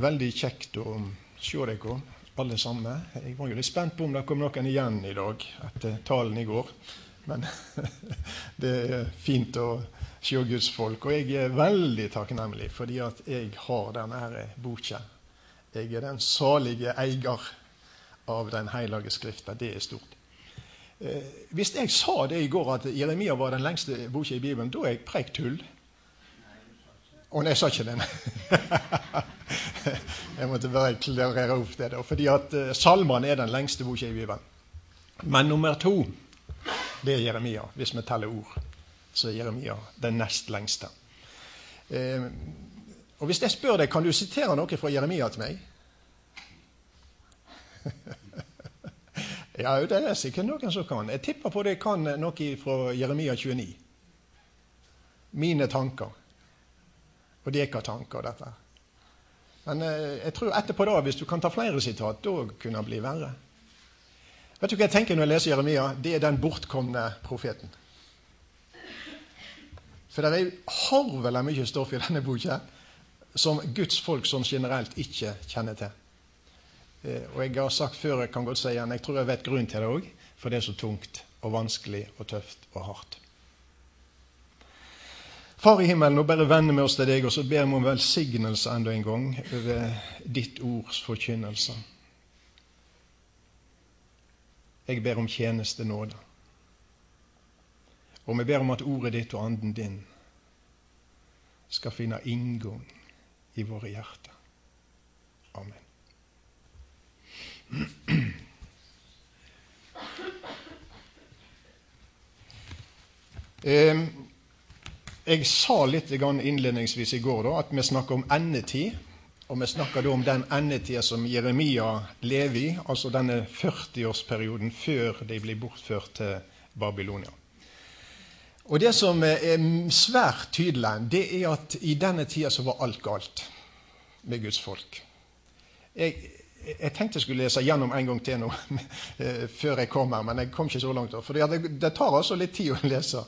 veldig kjekt å se dere alle sammen. Jeg var jo litt spent på om det kom noen igjen i dag etter talen i går. Men det er fint å se Guds folk. Og jeg er veldig takknemlig fordi at jeg har denne boka. Jeg er den salige eier av Den hellige skrifta. Det er stort. Eh, hvis jeg sa det i går at Jeremia var den lengste boka i Bibelen, da er jeg preik tull. Å nei, jeg sa ikke det. Jeg måtte bare klarere opp det. da, fordi at uh, Salmene er den lengste boka i Bibelen. Men nummer to, det er Jeremia. Hvis vi teller ord, så er Jeremia den nest lengste. Uh, og Hvis jeg spør deg, kan du sitere noe fra Jeremia til meg? ja, det er sikkert noen som kan. Jeg tipper på det kan noe fra Jeremia 29. Mine tanker. Og deres tanker, dette. Men eh, jeg tror etterpå, da, hvis du kan ta flere sitat, da kunne det bli verre. Vet du hva jeg tenker når jeg leser Jeremia? Det er den bortkomne profeten. For det er harvel av mye stoff i denne boka som Guds folk sånn generelt ikke kjenner til. Eh, og jeg har sagt før, jeg kan godt si igjen, jeg tror jeg vet grunnen til det òg. For det er så tungt og vanskelig og tøft og hardt. Far i himmelen, nå bare vender vi oss til deg, og så ber vi om velsignelse enda en gang over ditt ords forkynnelse. Jeg ber om tjenestenåde. Og vi ber om at ordet ditt og anden din skal finne inngang i våre hjerter. Amen. Um, jeg sa litt innledningsvis i går da, at vi snakker om endetid. Og vi snakker da om den endetida som Jeremia lever i, altså denne 40-årsperioden før de blir bortført til Babylonia. Og Det som er svært tydelig, det er at i denne tida så var alt galt med Guds folk. Jeg, jeg tenkte jeg skulle lese gjennom en gang til nå før jeg kom her, men jeg kom ikke så langt. For det, tar altså litt tid å lese.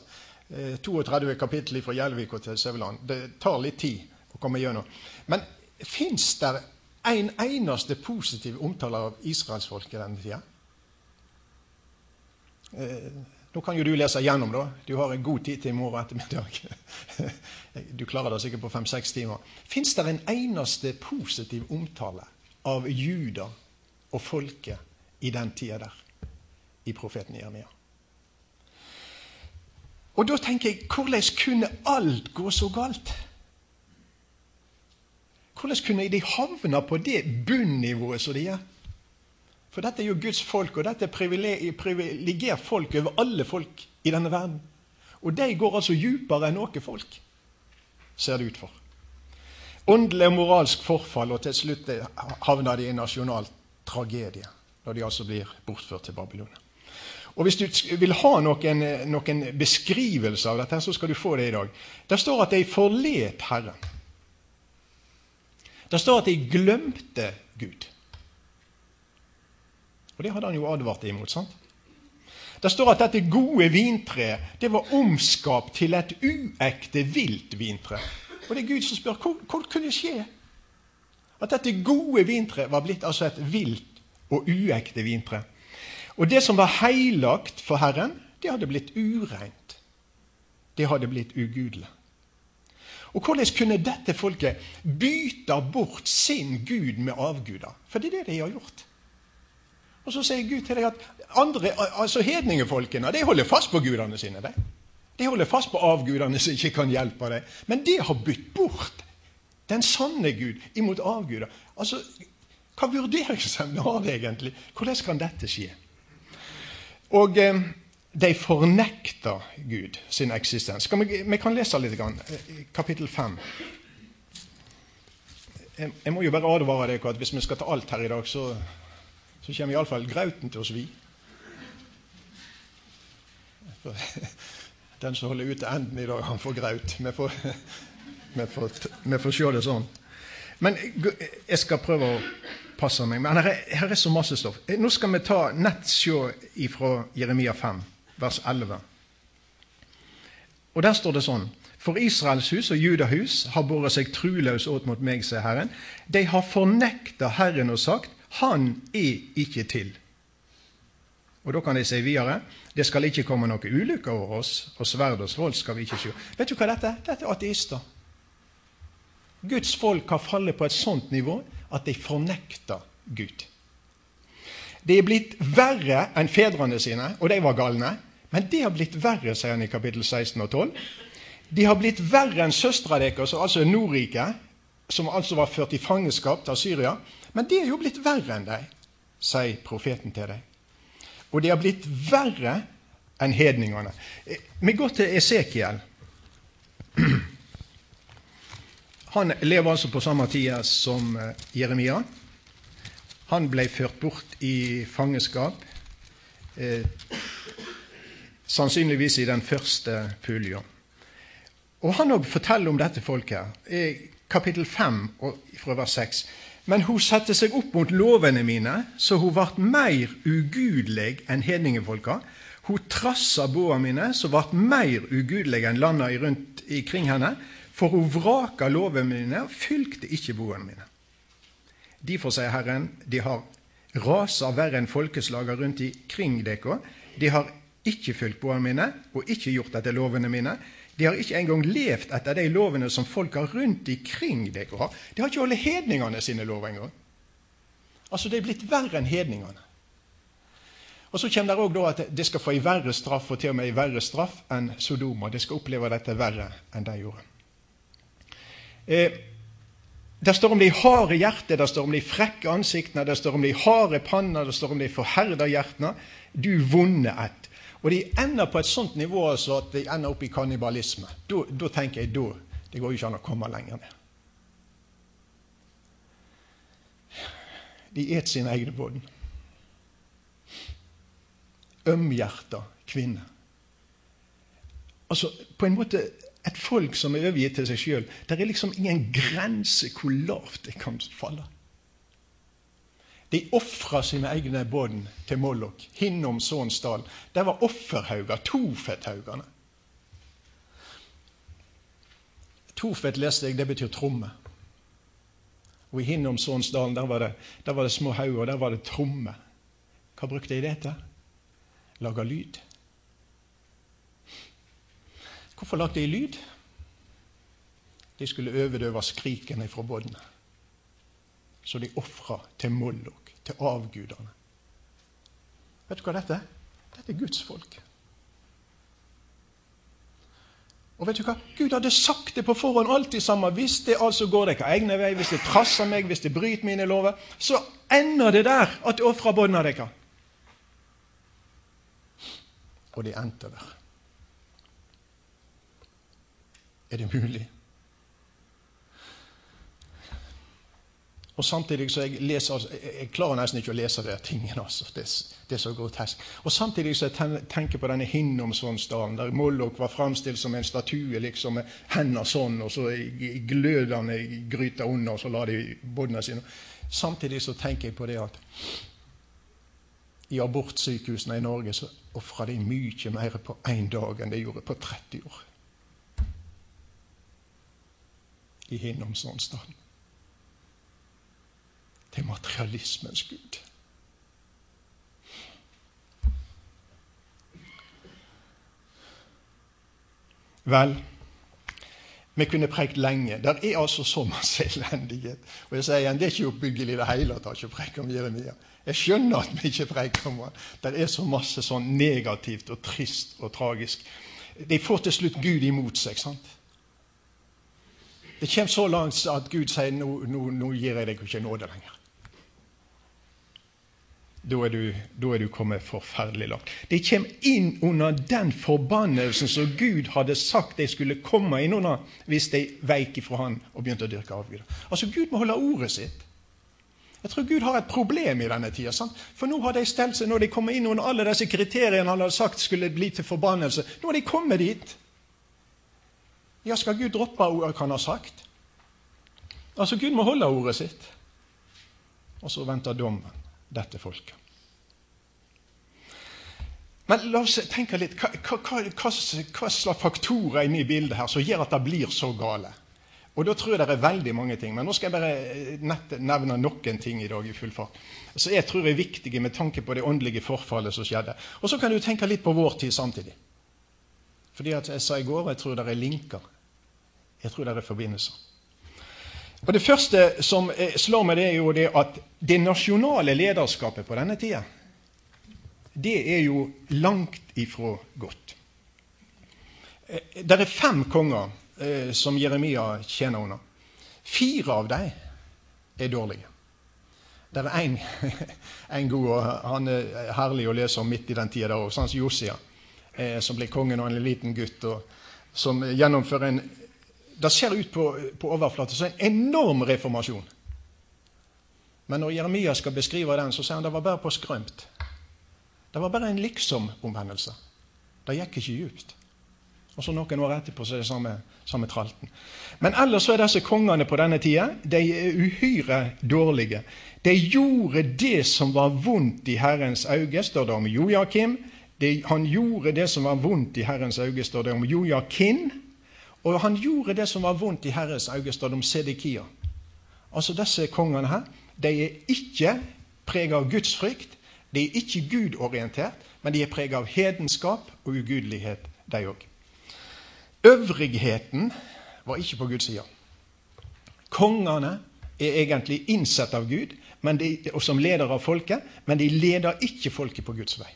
32 eh, kapittel fra Gjelvik til Søvland. Det tar litt tid å komme gjennom. Men fins det en eneste positiv omtale av israelsfolket denne tida? Eh, nå kan jo du lese gjennom, da. Du har en god tid til i morgen ettermiddag. Du klarer det sikkert på fem-seks timer. Fins det en eneste positiv omtale av Juda og folket i den tida der, i profeten Jeremia? Og da tenker jeg hvordan kunne alt gå så galt? Hvordan kunne de havne på det bunnivået som de gjør? For dette er jo Guds folk, og dette er privilegert folk over alle folk i denne verden. Og de går altså djupere enn noe folk, ser det ut for. Åndelig og moralsk forfall, og til slutt havner de i nasjonal tragedie når de altså blir bortført til Babylonia. Og Hvis du vil ha noen, noen beskrivelse av dette, så skal du få det i dag. Det står at de forlet Herren. Det står at de glemte Gud. Og det hadde han jo advart imot. sant? Det står at dette gode vintreet det var omskapt til et uekte vilt vintre. Og det er Gud som spør hvor, hvor kunne det skje? At dette gode vintreet var blitt altså et vilt og uekte vintre. Og det som var heilagt for Herren, det hadde blitt ureint. Det hadde blitt ugudelig. Og hvordan kunne dette folket bytte bort sin gud med avguder? For det er det de har gjort. Og så sier Gud til dem at andre, altså hedningefolkene de holder fast på gudene sine. De, de holder fast på avgudene som ikke kan hjelpe dem. Men de har bytt bort den sanne Gud imot avguder. Altså, Hva vurderingsevne har de egentlig? Hvordan kan dette skje? Og eh, de fornekter Gud sin eksistens. Vi, vi, kan lese litt, grann. Eh, kapittel 5. Jeg, må jo bare advare dere at hvis vi skal ta alt her i dag, så, så kommer iallfall grauten til å svi. Den som holder ut til enden i dag, han får graut. Vi får, vi får, vi får se det sånn. Men jeg skal prøve å passer meg. Men her er, her er, så masse stoff. Eh, nå skal vi ta nett ifra Jeremia 5, vers 11. Og der står det sånn For Israels hus og Judahus har båret seg truløs åt mot meg, sier Herren. De har fornekta Herren og sagt, Han er ikke til. Og da kan de si videre det skal ikke komme noe ulykke over oss, og sverd og svold skal vi ikke se. Vet du hva dette er? Dette er ateister. Guds folk har fallet på et sånt nivå at de fornekter Gud. De er blitt verre enn fedrene sine, og de var galne. Men de har blitt verre, sier han i kapittel 16 og 12. De har blitt verre enn søstera deres, altså Nordriket, som altså var ført i fangenskap til Syria. Men de er jo blitt verre enn dem, sier profeten til dem. Og de har blitt verre enn hedningene. Vi går til Esekiel. Han lever altså på samme tida som eh, Jeremia. Han ble ført bort i fangenskap, eh, sannsynligvis i den første pulja. Og Han òg forteller om dette folket, kapittel 5 fra vers 6. Men hun satte seg opp mot lovene mine, så hun ble mer ugudelig enn hedningefolka. Hun trassa båa mine, så ble mer ugudelig enn landa rundt ikring henne. For hun vraka lovene mine og fylgte ikke boene mine. Derfor, sier Herren, de har rasa verre enn folkeslaga rundt ikring dere. De har ikke fulgt boene mine og ikke gjort etter lovene mine. De har ikke engang levd etter de lovene som folka rundt ikring dere har. De har ikke holdt hedningene sine lover engang. Altså, det er blitt verre enn hedningene. Og Så kommer det òg at de skal få en verre straff, og til og med en verre straff enn Sodoma. De skal oppleve dette verre enn de gjorde. Eh, det står om de harde hjerter, det står om de frekke ansiktene, det står om de harde panner, det står om de forherda hjertene. Du vonde ett. Og de ender på et sånt nivå altså at de ender opp i kannibalisme. Da, tenker jeg da, det går jo ikke an å komme lenger ned. De et sin egne bånd. Ømhjerta kvinne. Altså, på en måte et folk som er overgitt til seg sjøl. Det er liksom ingen grense hvor lavt det kan falle. De ofra sine egne bånd til Mollok, hinnom Sånsdal. Det var offerhauger, Tofethaugene. Tofet leste jeg, det betyr tromme. Og i Hinnom Sånsdalen der var, det, der var det små hauger, der var det tromme. Hva brukte de det til? Laga lyd. Hvorfor lagde de lyd? De skulle overdøve skrikene fra båndene. Så de ofra til Mollok, til avgudene. Vet du hva dette er? Dette er Guds folk. Og vet du hva? Gud hadde sagt det på forhånd alltid sammen. Hvis det altså går deres egne vei, hvis det trasser meg, hvis det bryter mine lover, så ender det der at det ofrer båndene deres. Og de endte der. Er det mulig? Og samtidig så jeg leser, jeg klarer nesten ikke å lese de tingene. altså, det, det, er så grotesk. Og samtidig så jeg tenker på denne Hinnomsonsdalen, der Mollok var framstilt som en statue liksom med hendene sånn, og så glødende gryter under, og så la de båndene sine Samtidig så tenker jeg på det at i abortsykehusene i Norge så ofrer de mye mer på én dag enn de gjorde på 30 år. I Det er materialismens gud. Vel, vi kunne prekt lenge. Der er altså så masse elendighet. Og jeg sier igjen, Det er ikke oppbyggelig i det hele tatt å preke om Jeremia. Jeg skjønner at vi ikke preker om han. Det er så masse sånn negativt og trist og tragisk. De får til slutt Gud imot seg. sant? Det kommer så langt at Gud sier nå, nå, nå gir jeg deg ikke nåde lenger. Da er, du, da er, du, kommet forferdelig langt. De kommer inn under den forbannelsen som Gud hadde sagt de skulle komme inn under hvis de veik ifra Han og begynte å dyrke avguder. Altså, Gud må holde ordet sitt. Jeg tror Gud har et problem i denne tida. Sant? For nå har de stelt seg, når de kommer inn under alle disse kriteriene han hadde sagt skulle bli til forbannelse, nå har de kommet dit. Ja, skal Gud droppe ordet han har sagt? Altså, Gud må holde ordet sitt. Og så venter dommen dette folket. Men la oss tenke litt. Hva, hva, hva, hva slags faktorer inne i bildet her som gjør at det blir så gale? Og da tror jeg det er veldig mange ting. Men nå skal jeg bare nevne noen ting i dag i full fart. Så jeg tror er viktige med tanke på det åndelige forfallet som skjedde. Og så kan du tenke litt på vår tid samtidig. Fordi at jeg sa i går jeg tror det er linker. Jeg tror det er forbindelser. Og Det første som slår meg, det er jo det at det nasjonale lederskapet på denne tida det er jo langt ifra godt. Eh, det er fem konger eh, som Jeremia tjener under. Fire av dem er dårlige. Det er én god, og han er herlig å lese om midt i den tida. Sånn som Josia, eh, som blir kongen, og en liten gutt, og som gjennomfører en Det ser ut på, på overflaten som en enorm reformasjon. Men når Jeremia skal beskrive den, så sier han det var bare på skrømt. Det var bare en liksom-omvendelse. Det gikk ikke djupt. Og så noen år etterpå så er det samme, samme tralten. Men ellers så er disse kongene på denne tida de er uhyre dårlige. De gjorde det som var vondt i Herrens øyne, står det om Joakim. De, han gjorde det som var vondt i Herrens øyne, står det om Joakin. Og han gjorde det som var vondt i Herrens øyne, står det om Sedekia. Altså disse kongene her, de er ikke preget av gudsfrykt. De er ikke gudorientert, men de er preget av hedenskap og ugudelighet, de òg. Øvrigheten var ikke på Guds side. Kongene er egentlig innsett av Gud og som leder av folket, men de leder ikke folket på Guds vei.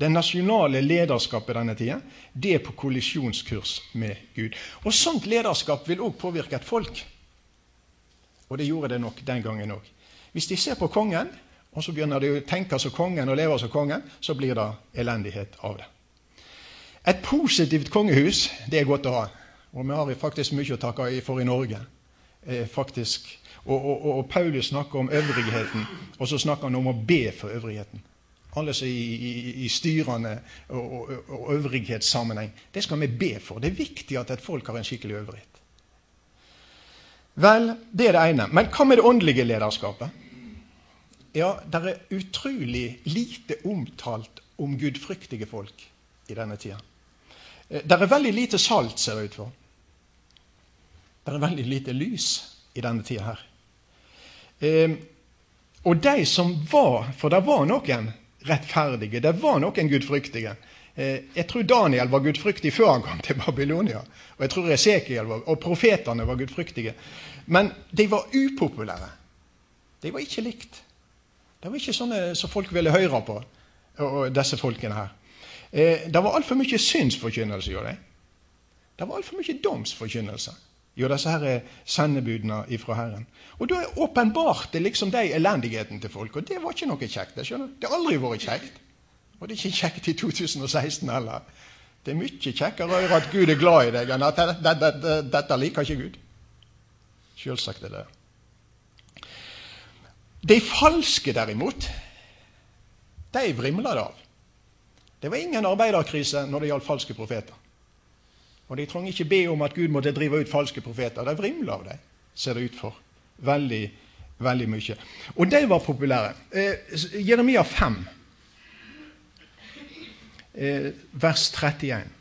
Det nasjonale lederskapet denne tida det er på kollisjonskurs med Gud. Og Sånt lederskap vil òg påvirke et folk. Og det gjorde det nok den gangen òg. Hvis de ser på kongen, og så begynner de å tenke som kongen og leve som kongen, så blir det elendighet av det. Et positivt kongehus det er godt å ha. Og vi har faktisk mye å takke for i Norge. Eh, faktisk. Og, og, og, Paulus snakker om øvrigheten, og så snakker han om å be for øvrigheten. Er i, i, i styrende og, og, øvrighetssammenheng. Det skal vi be for. Det er viktig at et folk har en skikkelig øvrighet. Vel, det er det ene. Men hva med det åndelige lederskapet? Ja, det er utrolig lite omtalt om gudfryktige folk i denne tida. Eh, det er veldig lite salt, ser det ut for. Det er veldig lite lys i denne tida her. Eh, og de som var For det var noen rettferdige, det var noen gudfryktige. Eh, jeg tror Daniel var gudfryktig før han kom til Babylonia. Og jeg tror Esekiel var, og profetene var gudfryktige. Men de var upopulære. De var ikke likt. Det var ikke sånne som folk ville høre på, og disse folkene her. Eh, det var altfor mye synsforkynnelse i det. Det var altfor mye domsforkynnelse gjør disse her er sendebudene ifra Herren. Og da åpenbarte liksom de elendigheten til folk, og det var ikke noe kjekt. Det, skjønner? det har aldri vært kjekt. Og det er ikke kjekt i 2016 heller. Det er mye kjekkere å høre at Gud er glad i deg, enn at dette liker ikke Gud. Selvsagt er det. De falske, derimot, de vrimla det av. Det var ingen arbeiderkrise når det gjaldt falske profeter. Og de trenger ikke be om at Gud måtte drive ut falske profeter. De vrimler av dem, ser det ut for. Veldig, veldig mye. Og de var populære. Eh, Jeremia 5, eh, vers 31.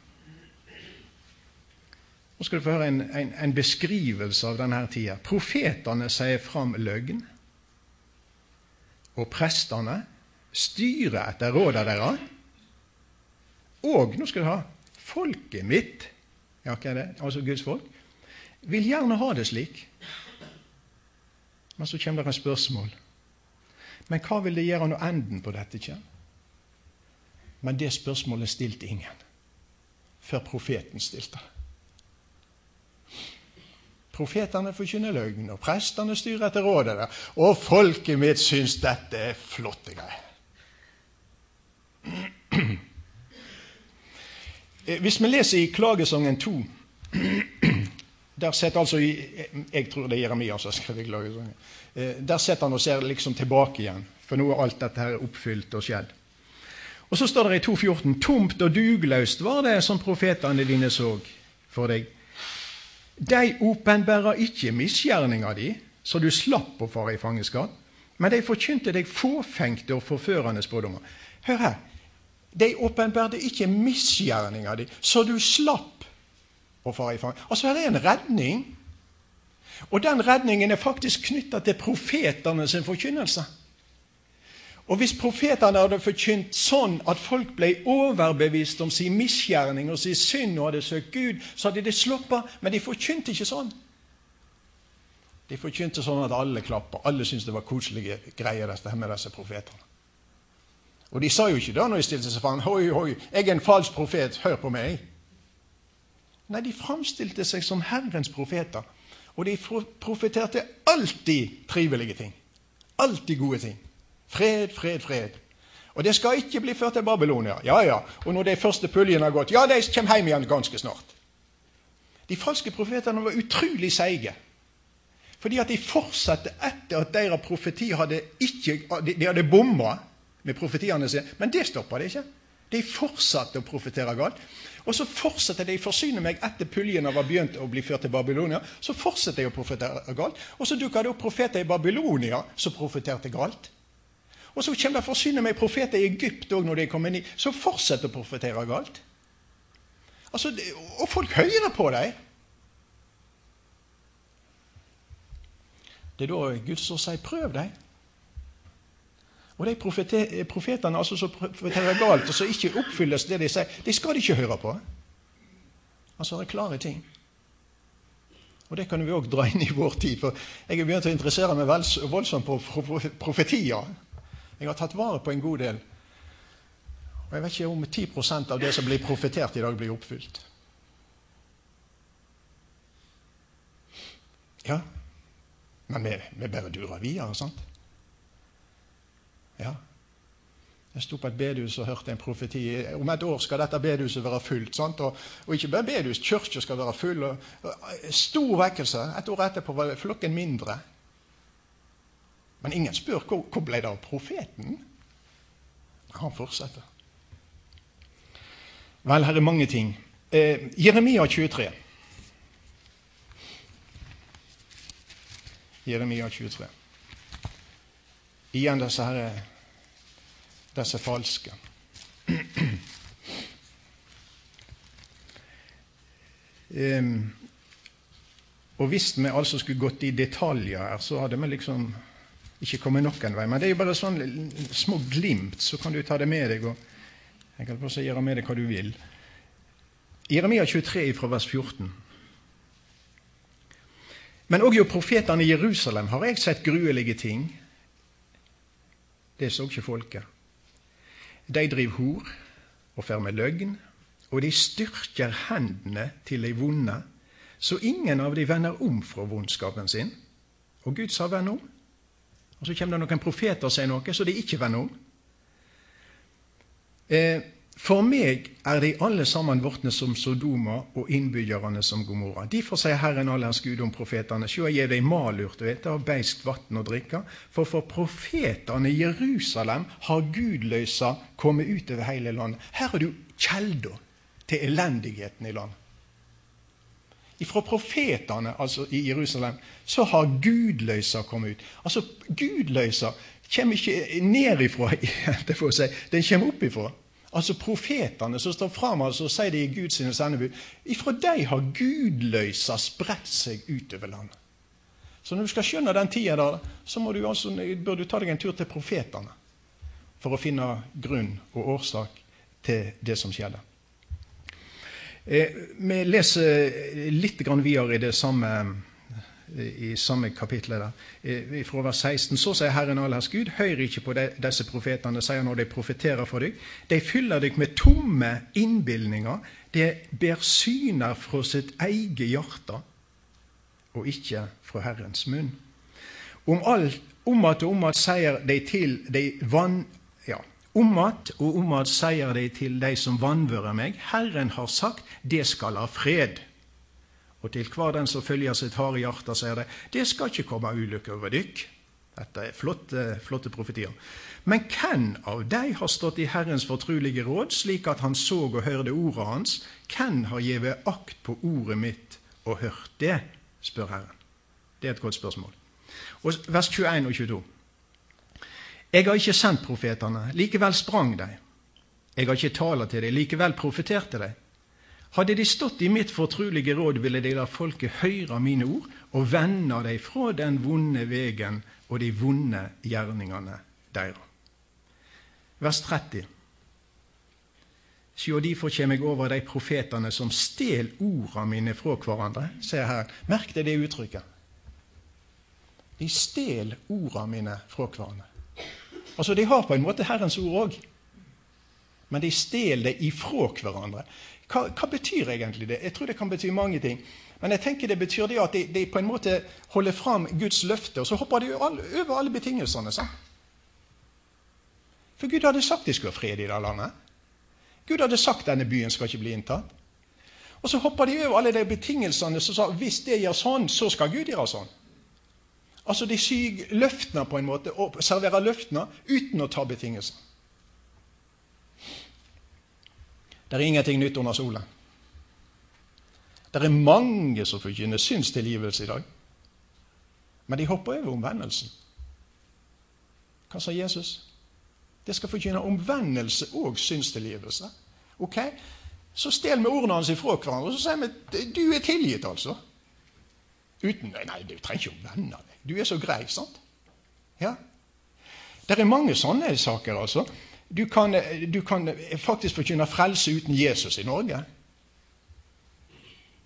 Nå skal du få høre en, en, en beskrivelse av denne tida. Profetene sier fram løgn og prestene styrer etter rådene deres. Og nå skal du ha folket mitt, ja, hva er det? altså Guds folk, vil gjerne ha det slik. Men så kommer det et spørsmål. Men hva vil det gjøre når enden på dette kommer? Men det spørsmålet stilte ingen før profeten stilte det. Profetene forkynner løgn, og prestene styrer etter rådet. Og folket mitt syns dette er flotte greier. Eh, hvis vi leser i Klagesangen 2 der setter altså Jeg tror det er Jeremia som har skrevet klagesangen. Eh, der setter han og ser liksom tilbake igjen, for nå er alt dette her oppfylt og skjedd. Og så står det i 2.14.: Tomt og dugløst var det som profetene dine så for deg. De åpenbærer ikke misgjerninga di, så du slapp å fare i fangenskap, men de forkynte deg fåfengte og forførende spådommer. Hør her. De åpenbarte ikke misgjerninga di, så du slapp å fare i fang. Altså, her er en redning. Og den redningen er faktisk knytta til profetene sin forkynnelse. Og hvis profetene hadde forkynt sånn at folk ble overbevist om sin misgjerning og sin synd og hadde søkt Gud, så hadde de sluppet, men de forkynte ikke sånn. De forkynte sånn at alle klappa. Alle syntes det var koselige greier dette med disse profetene. Og de sa jo ikke da når de stilte seg fram Hoi, hoi, jeg er en falsk profet, hør på meg. Nei, de framstilte seg som Herrens profeter. Og de profeterte alltid trivelige ting. Alltid gode ting. Fred, fred, fred. Og det skal ikke bli ført til Babylonia. Ja, ja. Og når de første puljene har gått, ja, de kommer hjem igjen ganske snart. De falske profetene var utrolig seige. Fordi at de fortsatte etter at deres profeti hadde ikke, de hadde bomma med profetiene sine. Men det stoppa de ikke. De fortsatte å profetere galt. Og så fortsetter de å forsyne meg etter puljene var begynt å bli ført til Babylonia. Så fortsetter de å profetere galt. Og så dukker det opp profeter i Babylonia som profeterte galt. Og så kommer det forsyne meg profeter i Egypt òg når de kommer inn, som fortsetter å profetere galt. Altså, og folk hører på dem. Det er da Guds ord sier 'prøv deg'. Og de profetene altså, som profeterer galt, og som ikke oppfylles det de sier, de skal de ikke høre på. Altså, det er klare ting. Og det kan vi òg dra inn i vår tid. For jeg har begynt å interessere meg voldsomt på profetier. Jeg har tatt vare på en god del. Og jeg vet ikke om 10% av det som blir profetert i dag, blir oppfylt. Ja, men vi, vi bare durer videre, sant? Ja. Jeg sto på et bedehus og hørte en profeti. Om et år skal dette bedehuset være fullt. Og, og ikke bare bedehus, kirka skal være full. Og, og, stor vekkelse. Et år etterpå var flokken mindre. Men ingen spør hvor, hvor ble det av profeten? Han fortsetter. Vel, her er mange ting. Eh, Jeremia 23. Jeremia 23. Igjen disse, her, disse falske. Um, og hvis vi altså skulle gått i detaljer her, så hadde vi liksom ikke kommet noen vei. Men det er jo bare sånn små glimt, så kan du ta det med deg. og Jeg kan bare gjøre med deg hva du vil. Jeremia 23 fra vers 14. Men òg jo profetene i Jerusalem har jeg sett gruelige ting. Det så ikke folket. De driver hor og fer med løgn, og de styrker hendene til de vonde, så ingen av de vender om fra vondskapen sin. Og Gud sa vend om. Og så kommer det noen profeter og sier noe, så de ikke vender om. Eh, for meg er de alle sammen vortne som Sodoma og innbyggerne som Gomorra. Derfor sier Herren allers Gud om profetene, sjå jeg gir dei malurt å ete og beiskt vann å drikke. For for profetene i Jerusalem har gudløysa ut over hele landet. Her har du kjelda til elendigheten i landet. Ifra profetene altså i Jerusalem så har gudløysa kommet ut. Altså, gudløysa kommer ikke nedifra, si. den kommer oppifra. Altså profetene som står fram altså, og sier det i Guds sendebud. Ifra dem har gudløysa spredt seg utover landet. Så når du skal skjønne den tida der, så du altså, bør du ta deg en tur til profetene for å finne grunn og årsak til det som skjedde. Eh, vi leser litt videre i det samme i samme kapittel fra vers 16. Så sier Herren allers Gud, hør ikke på de, disse profetene, sier når de profeterer for deg. De fyller deg med tomme innbilninger. De ber syner fra sitt eget hjerte, og ikke fra Herrens munn. Om, alt, om at og om at sier de til de vann... Ja, om at og om at sier de til de som vanvører meg, Herren har sagt, det skal ha fred. Og til hver den som følger sitt harde hjerte, sier det, det skal ikke komme ulykker over dykk. Dette er flotte, flotte profetier. Men hvem av de har stått i Herrens fortrulige råd, slik at han så og hørte ordet hans? Hvem har gjeve akt på ordet mitt og hørt det? spør Herren. Det er et godt spørsmål. Og Vers 21 og 22. Jeg har ikke sendt profetene, likevel sprang de. Jeg har ikke taler til deg, likevel profeterte de. Hadde de stått i mitt fortrulige råd, ville de la folket høre mine ord og vende dem fra den vonde vegen og de vonde gjerningene deres. Vers 30. Sjå, derfor kjem eg over de profetene som stel orda mine fra hverandre. Se her, merk deg det uttrykket. De stel orda mine fra hverandre. Altså, De har på en måte Herrens ord òg, men de stel det ifra hverandre. Hva, hva, betyr egentlig det? Jeg tror det kan bety mange ting. Men jeg tenker det betyr det at de, de på en måte holder fram Guds løfte, og så hopper de over alle betingelsene. sant? For Gud hadde sagt de skulle ha fred i det landet. Gud hadde sagt denne byen skal ikke bli inntatt. Og så hopper de over alle de betingelsene som sa hvis det gjør sånn, så skal Gud gjøre sånn. Altså de syr løftene på en måte, og serverer løftene uten å ta betingelser. Det er ingenting nytt under solen. Det er mange som forkynner synstilgivelse i dag. Men de hopper over omvendelsen. Hva sa Jesus? Det skal forkynne omvendelse og synstilgivelse. Ok? Så stel vi ordene hans ifra hverandre, og så sier vi du er tilgitt, altså. Uten Nei, du trenger ikke å vende deg. Du er så grei, sant? Ja. Det er mange sånne saker, altså. Du kan, du kan faktisk forkynne frelse uten Jesus i Norge.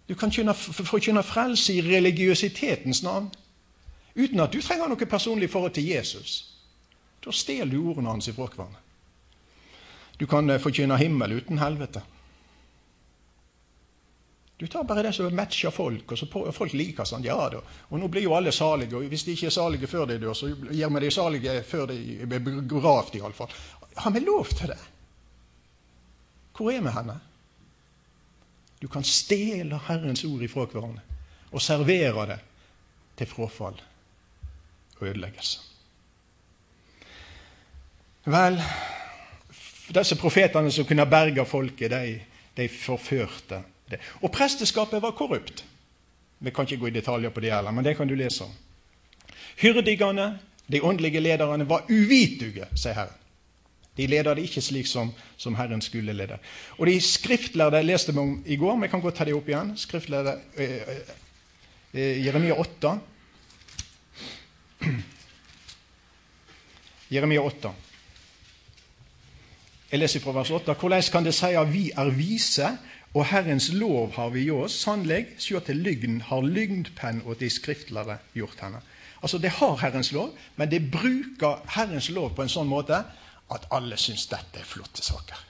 Du kan forkynne frelse i religiøsitetens navn uten at du trenger noe personlig forhold til Jesus. Da stjeler du ordene hans ifra hverandre. Du kan eh, forkynne himmel uten helvete. Du tar bare det som matcher folk, og så folk liker sånn. Ja da, og nå blir jo alle salige, og hvis de ikke er salige før de dør, så gjør vi de salige før de er begravd, iallfall. Har vi lov til det? Hvor er vi henne? Du kan stjele Herrens ord ifra hverandre og servere det til frafall og ødeleggelse. Vel, disse profetene som kunne berge folket, de, de forførte det. Og presteskapet var korrupt. Vi kan ikke gå i detaljer på det heller, men det kan du lese om. Hyrdigene, de åndelige lederne, var uvitige, sier Herren. De leder det ikke slik som, som, Herren skulle lede. Og de skriftlærde jeg leste vi om i går, jeg kan godt ta det opp igjen. Skriftlærde eh, eh, Jeremia 8. Jeremia 8. Jeg leser fra vers 8. Hvordan kan det si at vi er vise, og Herrens lov har vi i oss? Sannelig, sjå til lygn har lygnpenn åt de skriftlærde gjort henne. Altså, det har Herrens lov, men det bruker Herrens lov på en sånn måte at alle syns dette er flotte saker.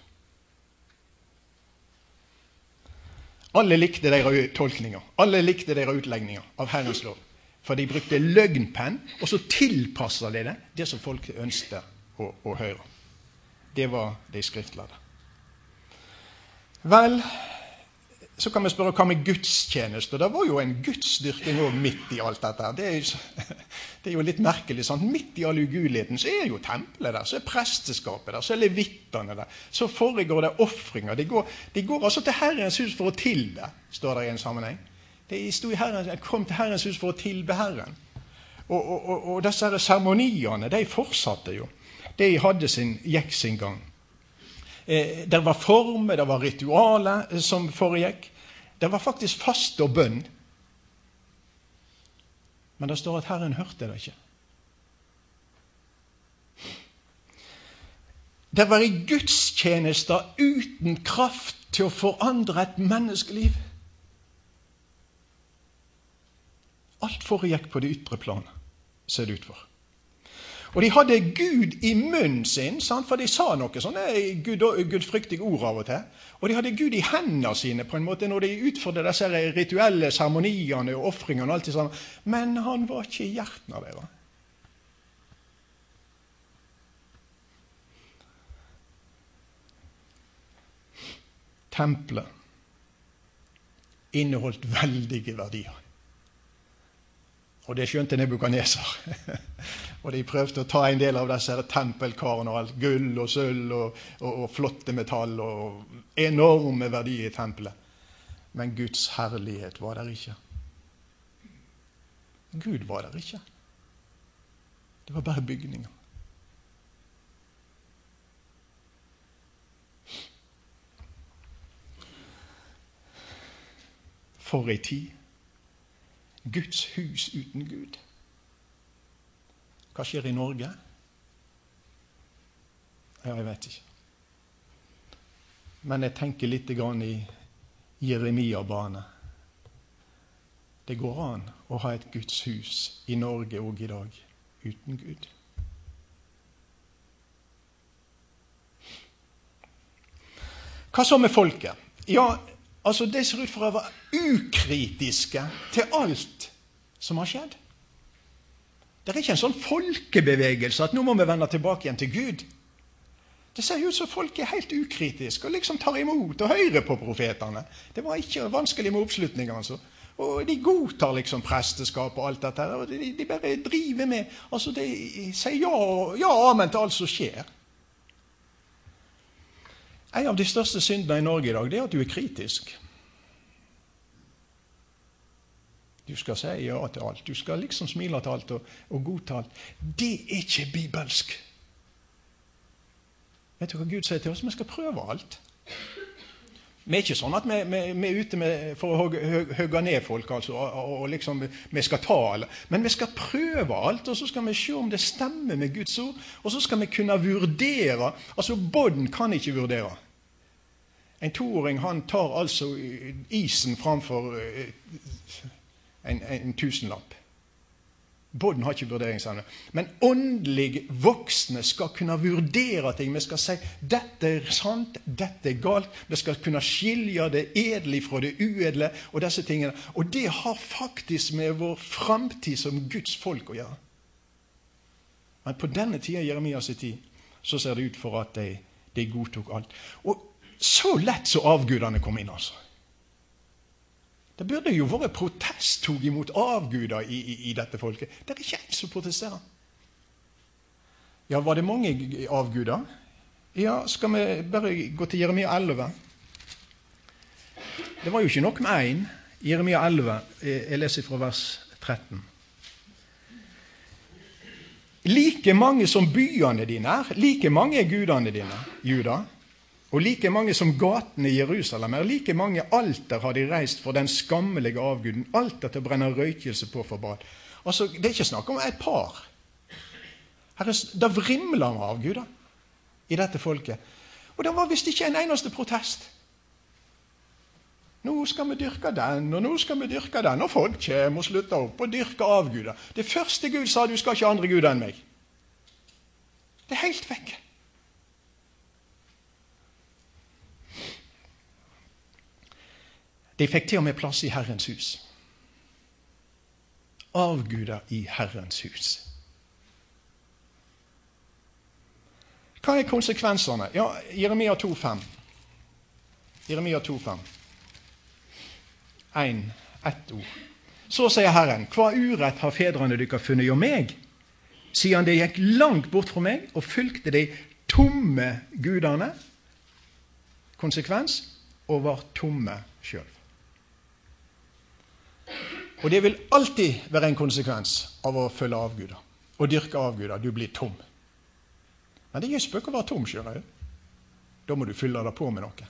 Alle likte deres tolkninger, alle likte deres utlegninger av Herrens lov. For de brukte løgnpenn, og så tilpassa de det det som folk ønsket å, å høre. Det var de skriftlærde. Vel, så kan vi spørre hva med gudstjeneste? Det var jo en gudsdyrking òg midt i alt dette. Det er, jo, det er jo litt merkelig. sant? Midt i all ugudeligheten så er jo tempelet der, så er presteskapet der, så er levittene der. Så foregår det ofringer. De går, de går altså til Herrens hus for å tilbe, står det i en sammenheng. De Herrens, kom til Herrens hus for å tilbe Herren. Og, og, og, og disse seremoniene, de fortsatte jo. De hadde sin, gikk sin gang. Eh, det var former, det var ritualer eh, som foregikk. Det var faktisk faste og bønn. Men det står at Herren hørte det ikke. Det var i gudstjenester uten kraft til å forandre et menneskeliv. Alt foregikk på det ytre plan, ser det ut for. Og de hadde Gud i munnen sin, sant? for de sa noe sånne gud, gudfryktige ord av og til. Og de hadde Gud i hendene sine på en måte når de utførte disse rituelle seremoniene og ofringene. og alt det samme. Men han var ikke i hjertet av deres. Tempelet inneholdt veldige verdier. Og det skjønte Nebukaneser. og de prøvde å ta en del av disse tempelkarene og alt. Gull og sølv og, og, og, flotte metall og enorme verdier i tempelet. Men Guds herlighet var der ikke. Gud var der ikke. Det var bare bygninger. For ei tid. Guds hus uten Gud. Hva skjer i Norge? Ja, jeg vet ikke. Men jeg tenker litt i Jeremia-bane. Det går an å ha et Guds hus i Norge òg i dag uten Gud. Hva så med folket? Ja, altså Det ser ut for å være ukritiske til alt som har skjedd. Det er ikke en sånn folkebevegelse at nå må vi vende tilbake igjen til Gud. Det ser ut som folk er helt ukritiske og liksom tar imot og hører på profetene. Det var ikke vanskelig med oppslutninga. Altså. Og de godtar liksom presteskap og alt dette. og De, de bare driver med altså De sier ja, og ja amen til alt som skjer. En av de største syndene i Norge i dag det er at du er kritisk. Du skal si ja til alt. Du skal liksom smile til alt og, og godta alt. Det er ikke bibelsk. Vet du hva Gud sier til oss? Vi skal prøve alt. Vi er ikke sånn at vi, vi, vi er ute med, for å hogge ned folk, altså, og, og, liksom vi skal ta alle. Men vi skal prøve alt, og så skal vi se om det stemmer med Guds ord. Og så skal vi kunne vurdere. Altså, Bodden kan ikke vurdere. En toåring han tar altså isen framfor eh, en, en tusenlapp. Bodden har ikke vurderingsevne. Men åndelig voksne skal kunne vurdere ting. Vi skal si 'dette er sant', 'dette er galt'. Vi skal kunne skilje det edle fra det uedle. Og disse tingene. Og det har faktisk med vår framtid som Guds folk å gjøre. Men på denne tida Jeremias tid så ser det ut for at de, de godtok alt. Og så lett så avgudene kom inn, altså. Det burde jo vært protesttog imot avguder i, i, i, dette folket. Det er ikke en som protesterer. Ja, var det mange avguder? Ja, skal vi bare gå til Jeremia 11? Det var jo ikke nok med én. Jeremia 11, jeg leser fra vers 13. Like mange som byene dine er, like mange er gudene dine, Juda. Og like mange som gatene i Jerusalem er, like mange alter har de reist for den skammelige avguden. Alter til å brenne røykelse på for bad. Altså, Det er ikke snakk om et par. Da det vrimler med avguder i dette folket. Og det var visst ikke en eneste protest. Nå skal vi dyrke den, og nå skal vi dyrke den. Og folk kommer og slutter opp og dyrker avguder. Det første Gud sa, du skal ikke ha andre guder enn meg. Det er helt vekk. De fikk til og med plass i Herrens hus. Avguder i Herrens hus. Hva er konsekvensene? Ja, Jeremia 2,5. Jeremia 2,5. Én, ett ord. Så sier Herren, hva urett har fedrene dere funnet hjå meg? Siden de gikk langt bort fra meg og fulgte de tomme gudene. Konsekvens og var tomme sjøl. Og det vil alltid være en konsekvens av å følge avguder og dyrke avguder. Du blir tom. Men det er ikke spøk å være tom, skjønner du. Da må du fylle det på med noe.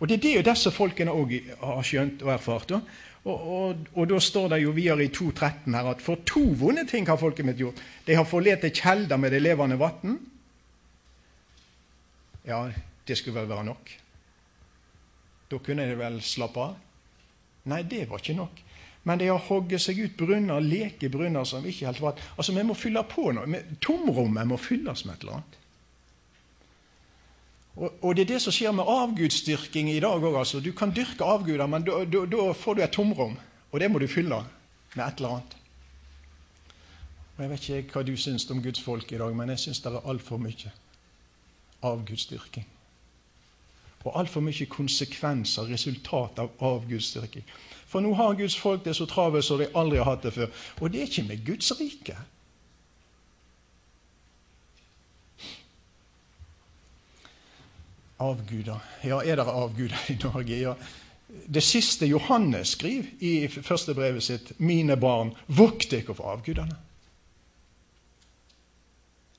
Og Det er det jo disse folkene òg har skjønt og erfart. Og, og, og, da står det jo videre i 2.13 her at for to vonde ting har folket mitt gjort. De har forlatt kjelder med det levende vann. Ja, det skulle vel være nok. Da kunne de vel slappe av. Nei, det var ikke nok. Men de har hogget seg ut brunner, lekebrunner som ikke helt var Altså, Vi må fylle på noe. Tomrommet må fylles med et eller annet. Og, og, det er det som skjer med avgudsdyrking i dag òg. Altså. Du kan dyrke avguder, men da får du et tomrom. Og det må du fylle med et eller annet. Og Jeg vet ikke hva du syns om Guds folk i dag, men jeg syns det er altfor mye avgudsdyrking. Og altfor mye konsekvenser, resultat av avgudsdyrking. For nå har Guds folk det så travelt som de aldri har hatt det før. Og det er ikke med Guds rike. Avguder. Ja, er det avguder i Norge? Ja. Det siste Johannes skriver i første brevet sitt, 'Mine barn, vokt dere for avgudene'.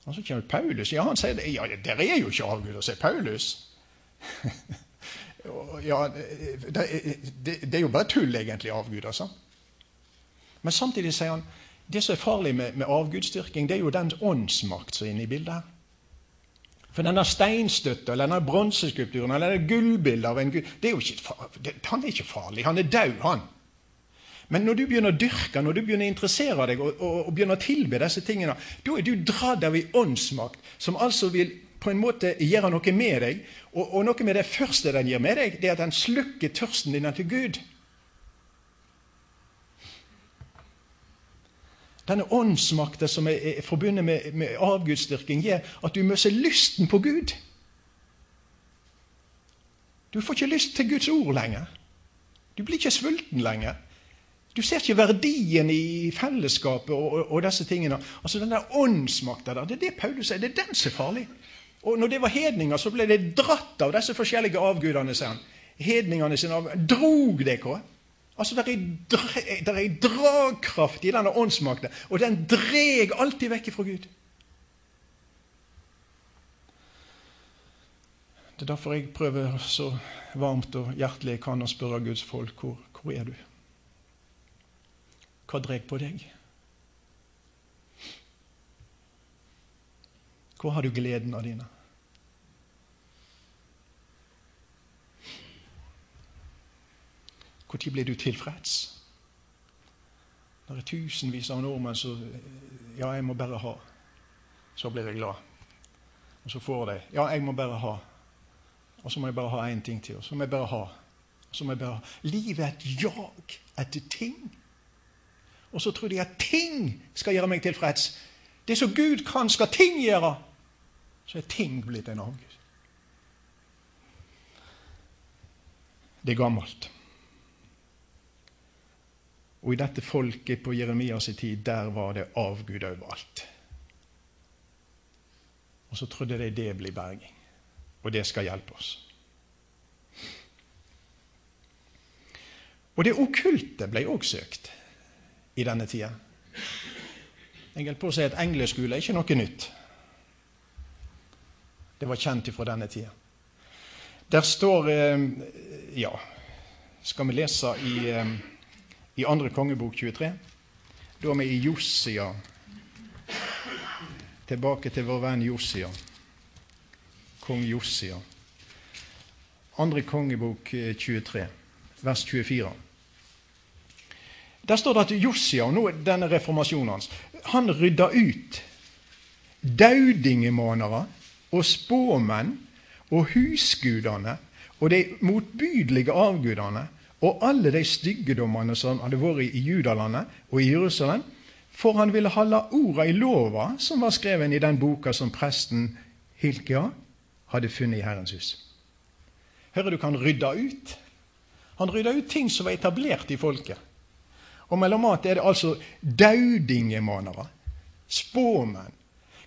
Og så kommer Paulus. Ja, han sier det. Ja, dere er jo ikke avguder, sier Paulus. ja, det, det, det, er jo bare tull, egentlig, avgud. Altså. Men samtidig sier han det som er farlig med, med avgudsdyrking, det er jo den åndsmakt som er inne i bildet. For denne steinstøtta, eller denne bronseskulpturen eller denne gullbildet av en gud det er jo ikke, det, Han er ikke farlig. Han er død, han. Men når du begynner å dyrke, når du begynner å interessere deg og, og, og begynner å tilbe disse tingene, da er du dratt av en åndsmakt som altså vil på en måte gjøre noe med deg. Og, og noe med det første den gjør med deg, det er at den slukker tørsten din til Gud. Denne åndsmakta som er, er forbundet med, med avgudsdyrking, gjør at du mister lysten på Gud. Du får ikke lyst til Guds ord lenger. Du blir ikke sulten lenger. Du ser ikke verdien i fellesskapet og, og, og disse tingene. Altså Den der åndsmakta der, det er det Paulus sier. Det er den som er farlig. Og når det var hedninger, så ble det dratt av disse forskjellige avgudene. han. Hedningene sine av, drog dere. Altså, Det er ei dragkraft i denne åndsmakten, og den dreg alltid vekk fra Gud. Det er derfor jeg prøver så varmt og hjertelig jeg kan å spørre Guds folk hvor, hvor er du? Hva dreg på deg? Hvor har du gleden av dine? Når blir du tilfreds? Det er tusenvis av nordmenn som Ja, jeg må bare ha. Så blir jeg glad. Og så får de Ja, jeg må bare ha. Og så må jeg bare ha én ting til. Og så må jeg bare ha. Og så må jeg bare ha. Livet er et jag etter ting. Og så tror de at ting skal gjøre meg tilfreds. Det som Gud kan, skal ting gjøre. Så er ting blitt en avgud. Det er gammelt. Og i dette folket på Jeremias tid, der var det avgud overalt. Og så trodde de det blir berging. Og det skal hjelpe oss. Og det okkulte ble òg søkt i denne tida. Jeg holdt på å si at engleskole er ikke noe nytt. Det var kjent fra denne tida. Der står eh, Ja, skal vi lese i eh, i andre kongebok 23. Da er vi i Josia. Tilbake til vår venn Josia. Kong Josia. Andre kongebok 23, eh, vers 24. Der står det at Josia, og nå er denne reformasjonen hans, han rydda ut daudingemanere og spåmenn og husgudene og de motbydelige avgudene og alle de styggedommene som hadde vært i Judalandet og i Jerusalem, for han ville holde orda i lova som var skrevet i den boka som presten Hilkia hadde funnet i Herrens hus. Hører du hva han rydda ut? Han rydda ut ting som var etablert i folket. Og mellom annet er det altså daudingemanere, spåmenn,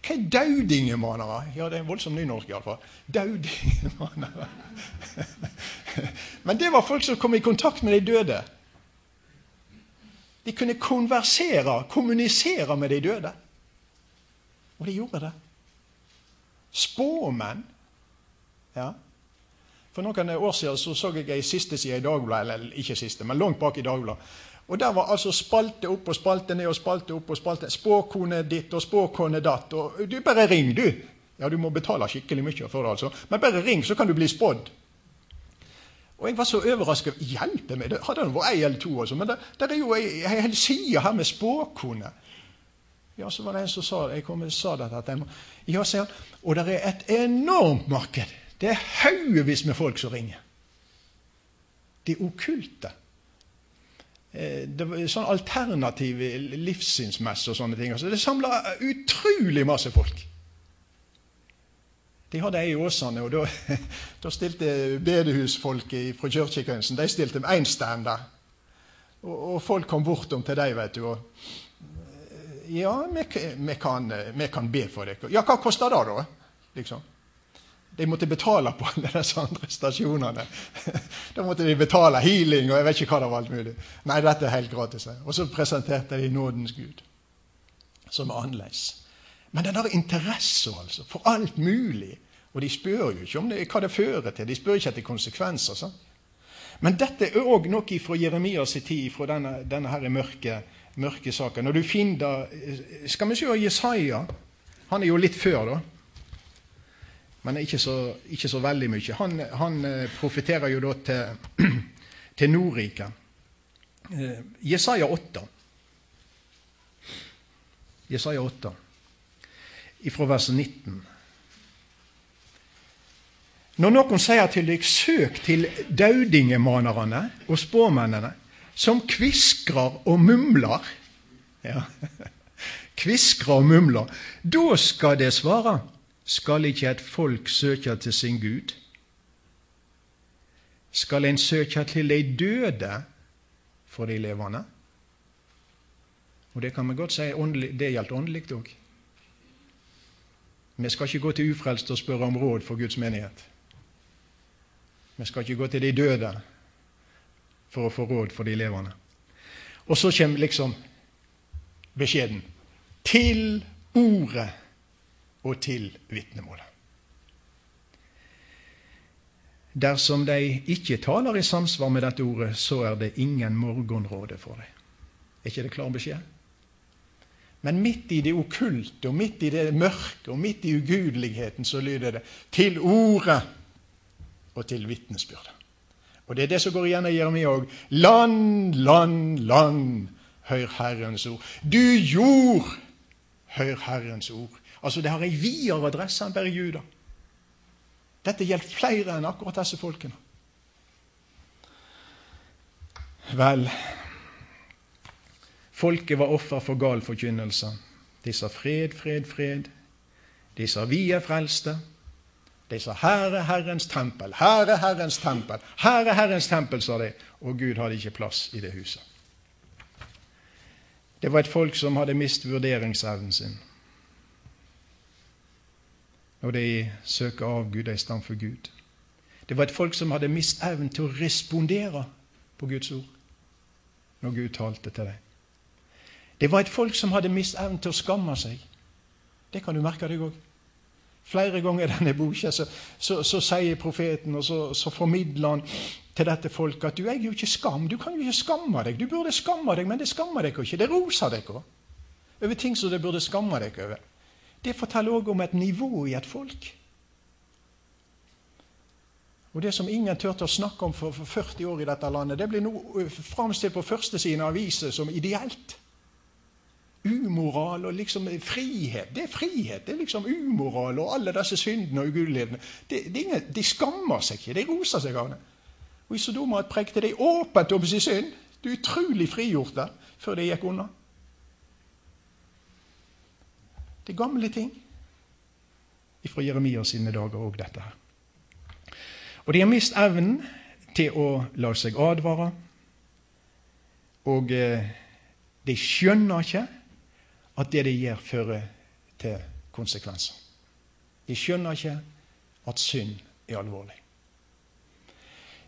hva er daudingemanere? Ja, det er en voldsom nynorsk iallfall. Daudingemanere. Men det var folk som kom i kontakt med de døde. De kunne konversere, kommunisere med de døde. Og de gjorde det. Spåmenn. Ja. For noen år siden så, så jeg ei siste side i Dagbladet, eller ikke siste, men langt bak i Dagbladet. Og der var altså spalte opp og spalte ned og spalte opp og spalte Spåkone ditt og spåkone datt. Og du, bare ring, du! Ja, du må betale skikkelig mye for det, altså. Men bare ring, så kan du bli spådd. Og jeg var så overrasket. Hjelpe meg! Det hadde det vært ei eller to, altså. Men det, det er jo ei, hel side her med spåkone. Ja, så var det en som sa jeg kom og sa dette at jeg Ja, sier han. Og det er et enormt marked. Det er haugevis med folk som ringer. Det okkulte. Eh, sånn alternative livssynsmesser og sånne ting. Altså, det samla utrolig masse folk. De hadde ei i Åsane, og da, da stilte bedehusfolket fra kirkegrensen de stilte med én stand der. Og, og, folk kom bortom til dem, vet du. og eh, Ja, vi, kan, vi kan be for dere. Ja, hva koster det, da? Liksom. De måtte betale på alle disse andre stasjonene. Da måtte de betale healing og jeg vet ikke hva det var alt mulig. Nei, dette er helt gratis. Og så presenterte de nådens Gud, som er annerledes. Men den har interesse altså, for alt mulig. Og de spør jo ikke om det, hva det fører til. De spør ikke etter konsekvenser. Så. Men dette er òg noe fra Jeremias tid, fra denne, denne her mørke, mørke saken. Når du finner Skal vi se Jesaja. Han er jo litt før, da. Men ikke så, ikke så veldig mye. Han, han eh, profeterer jo da til, til Nordriket. Eh, Jesaja 8. Jesaja 8, ifra vers 19. Når noen sier til deg 'søk til daudingemanerne og spåmennene', som kviskrer og mumler ja. Kviskrer og mumler. Da skal det svare skal ikke et folk søke til sin Gud? Skal en søke til de døde for de levende? Og det kan vi godt si det gjaldt åndelig òg. Vi skal ikke gå til ufrelste og spørre om råd for Guds menighet. Vi skal ikke gå til de døde for å få råd for de levende. Og så kommer liksom beskjeden til ordet og til vitnemålet. Dersom de ikke taler i samsvar med dette ordet, så er det ingen morgenråde for dem. Er ikke det klar beskjed? Men midt i det okkulte, og midt i det mørke, og midt i ugudeligheten, så lyder det 'til ordet og til vitnesbyrdet'. Og det er det som går igjen i Jeremia òg. Land, land, land, hør Herrens ord. Du jord, hør Herrens ord. Altså, det har ei videre adresse enn bare Juda. Dette gjelder flere enn akkurat disse folkene. Vel, Folket var offer for gal forkynnelse. De sa fred, fred, fred. De sa vi er frelste. De sa her er Herrens tempel, her er Herrens tempel, her er Herrens tempel, sa de. Og Gud hadde ikke plass i det huset. Det var et folk som hadde mist vurderingsevnen sin. Når de søker avguder i stedet for Gud. Det var et folk som hadde mist evnen til å respondere på Guds ord når Gud talte til dem. Det var et folk som hadde mist evnen til å skamme seg. Det kan du merke deg òg. Flere ganger i denne boka så, så, så, sier profeten, og så, så, formidler han til dette folket at du eier jo ikke skam. Du kan jo ikke skamme deg. Du burde skamme deg, men det skammer deg ikke. Det roser deg. Over ting som det burde skamme deg over. Det forteller òg om et nivå i et folk. Og Det som ingen turte å snakke om for, for 40 år i dette landet, det blir nå framstilt på førstesiden av aviser som ideelt umoral og liksom frihet. Det er frihet. Det er liksom umoral og alle disse syndene og ugudelighetene. de skammer seg ikke. De roser seg av det. Og I Sodoma prekte de åpent om sin synd. Det er utrolig frigjort der før det gikk unna. Det er gamle ting fra Jeremias sine dager òg, dette her. Og de har mist evnen til å la seg advare. Og eh, de skjønner ikke at det de gjør, fører til konsekvenser. De skjønner ikke at synd er alvorlig.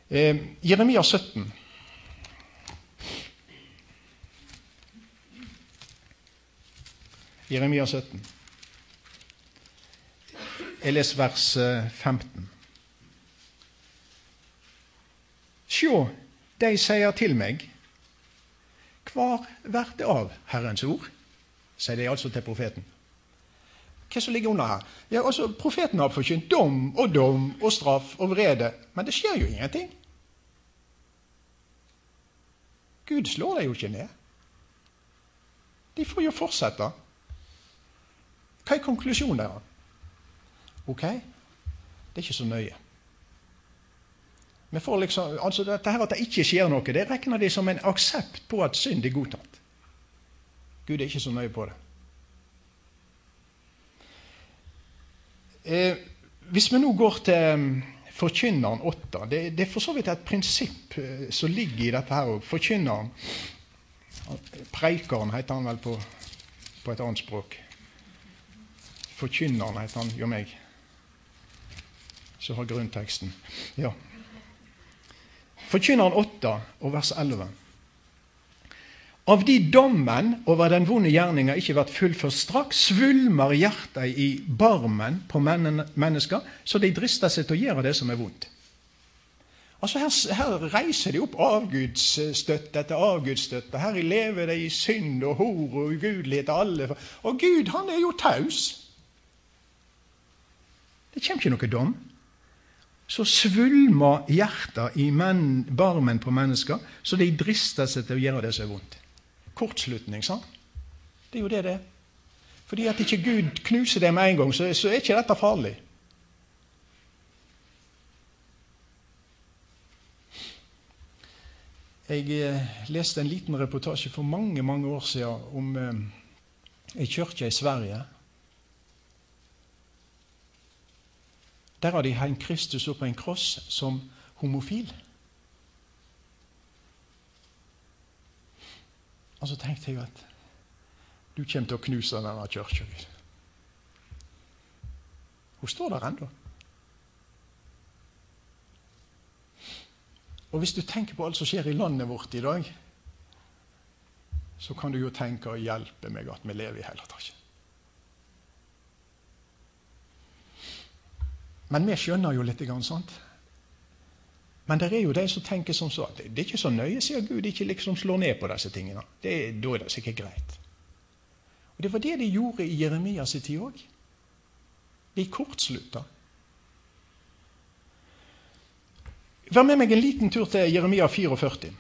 Eh, Jeremia 17. Jeremia 17. Jeg leser vers 15. Eh, Sjå, de sier til meg, Hvar vert det av Herrens ord? sier de altså til profeten. Hva som ligger under her? Ja, altså, Profeten har forkynt dom og dom og straff og vrede, men det skjer jo ingenting. Gud slår deg jo ikke ned. De får jo fortsette. Hva er konklusjonen deres? Ok, det er ikke så nøye. Vi får liksom, altså dette her At det ikke skjer noe, det regner de som en aksept på at synd er godtatt. Gud er ikke så nøye på det. Eh, hvis vi nå går til mm, Forkynneren 8 det, det, er for så vidt et prinsipp eh, som ligger i dette her òg. Forkynneren Preikeren heter han vel på, på et annet språk. Forkynneren heter han jo meg, som har grunnteksten. Ja. Forkynneren 8 og vers 11. Av de dommen over den vonde gjerninga ikke vært fullført straks, svulmer hjertet i barmen på mennesker, så de drister seg til å gjøre det som er vondt. Altså her, her, reiser de opp avgudsstøtte etter avgudsstøtte. Her lever de i synd og hor og ugudelighet alle. Og Gud, han er jo taus. Det kommer ikke noe dom. Så svulmer hjertet i menn, barmen på mennesker, så de drister seg til å gjøre det som er vondt. Kortslutning, sant? Det er jo det det er. Fordi at ikke Gud knuser det med en gang, så, så er ikke dette farlig. Jeg eh, leste en liten reportasje for mange mange år siden om eh, ei kirke i Sverige. Der har de hengt Kristus opp på en kross som homofil. Og så tenkte jeg at du kommer til å knuse denne kirka. Hun står der ennå. Og hvis du tenker på alt som skjer i landet vårt i dag, så kan du jo tenke å hjelpe meg at vi lever i hele tatt. Men vi skjønner jo litt, sant? Men det er jo de som tenker som så at det er ikke så nøye, sier Gud, ikke liksom slår ned på disse tingene. Det, da er det sikkert greit. Og Det var det de gjorde i Jeremias tid òg. De kortslutta. Vær med meg en liten tur til Jeremia 44.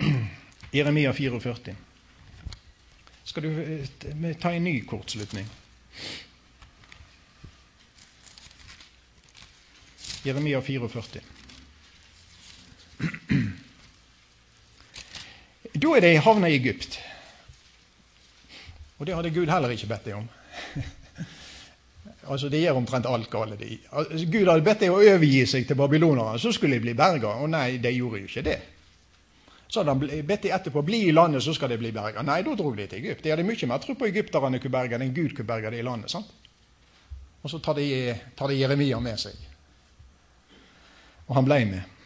Jeremia 44. Skal du eh, ta en ny kortslutning? Jeremia 44. Da er de havna i Egypt. Og det hadde Gud heller ikke bedt dem om. Altså, De gjør omtrent alt galt. De. Altså, Gud hadde bedt dem å overgi seg til babylonerne, så skulle de bli berga. Og nei, de gjorde jo ikke det. Så hadde han bedt dem etterpå bli i landet, så skal de bli berga. Nei, da dro de til Egypt. De hadde mye mer tro på egypterne kunne berge enn Gud kunne berge dem i landet. sant? Og så tar de, tar de, Jeremia med seg. Og han ble med.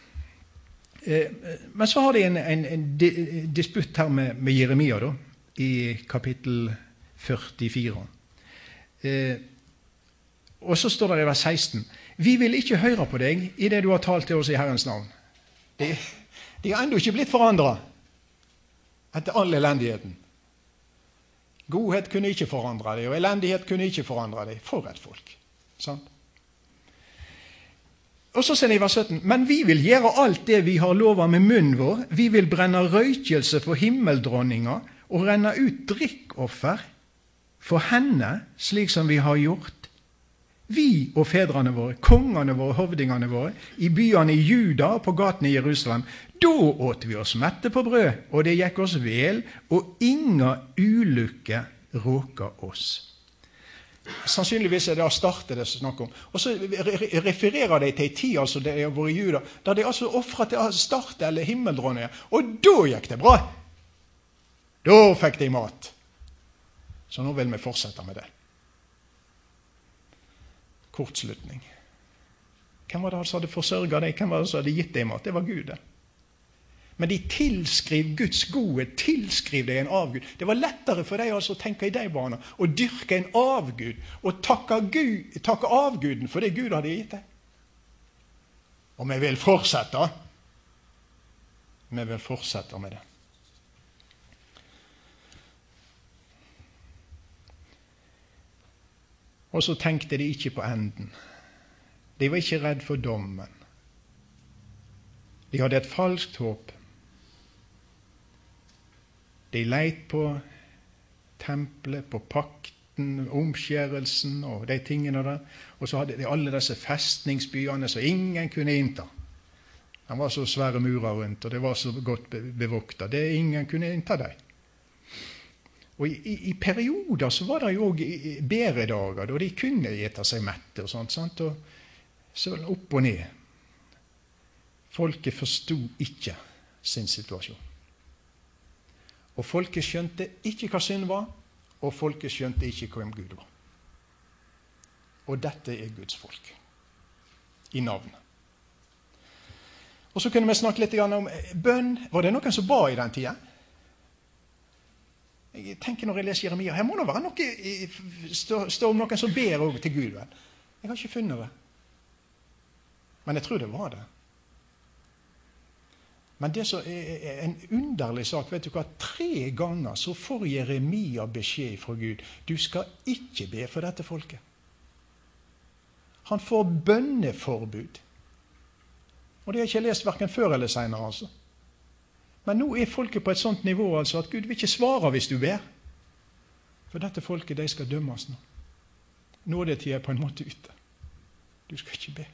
Eh, men så har de en, en, en disputt her med, med, Jeremia, da, i kapittel 44. Eh, og så står det i vers 16.: Vi vil ikke høre på deg i det du har talt til oss i Herrens navn. De, de har ennå ikke blitt forandra etter all elendigheten. Godhet kunne ikke forandre dem, og elendighet kunne ikke forandre dem. For et folk! Sant? Og så sier de i vers 17.: Men vi vil gjøre alt det vi har lova med munnen vår. Vi vil brenne røykelse for himmeldronninga og renne ut drikkoffer for henne, slik som vi har gjort vi og fedrene våre, kongene våre, hovdingene våre, i byene i Juda og på gatene i Jerusalem. Da åt vi oss mette på brød, og det gikk oss vel, og inga ulykke råka oss. Sannsynligvis er det Astarte det snakk om. Og så refererer de til ei tid altså, det har vært juder, der de altså ofra til Astarte eller himmeldronninga. Og da gikk det bra! Da fikk de mat. Så nå vil vi fortsette med det kortslutning. Hvem var det som hadde forsørga dem? Hvem var det som hadde gitt dem mat? Det var Gud. det. Men de tilskriv Guds godhet, tilskriv deg en avgud. Det var lettere for deg altså å tenke i de baner, å dyrke en avgud og takke, Gud, takke avguden for det Gud hadde gitt deg. Og vi vil fortsette. Vi vil fortsette med det. Og så tenkte de ikke på enden. De var ikke redd for dommen. De hadde et falskt håp. De leit på tempelet, på pakten, omskjærelsen og de tingene der. Og så hadde de alle disse festningsbyene som ingen kunne innta. De var så svære murer rundt, og det var så godt bevokta. Det Ingen kunne innta dem. Og i, i, i, perioder så var det jo òg bedre dager, da de kunne gjete seg mette. og sånt, sant? Og så opp og ned. Folket forsto ikke sin situasjon. Og folket skjønte ikke hva synd var, og folket skjønte ikke hvem Gud var. Og dette er Guds folk i navnet. Og så kunne vi snakke litt om bønn. Var det noen som ba i den tida? Jeg tenker Når jeg leser Jeremia Her må det være noe stå, om noen som ber til Gud. Jeg har ikke funnet det. Men jeg tror det var det. Men det som er en underlig sak vet du hva, Tre ganger så får Jeremia beskjed fra Gud du skal ikke be for dette folket. Han får bønneforbud. Og det har jeg ikke lest verken før eller seinere. Altså. Men nå er folket på et sånt nivå altså, at Gud vil ikke svare hvis du ber. For dette folket de skal dømmes nå. Nådetida er på en måte ute. Du skal ikke be.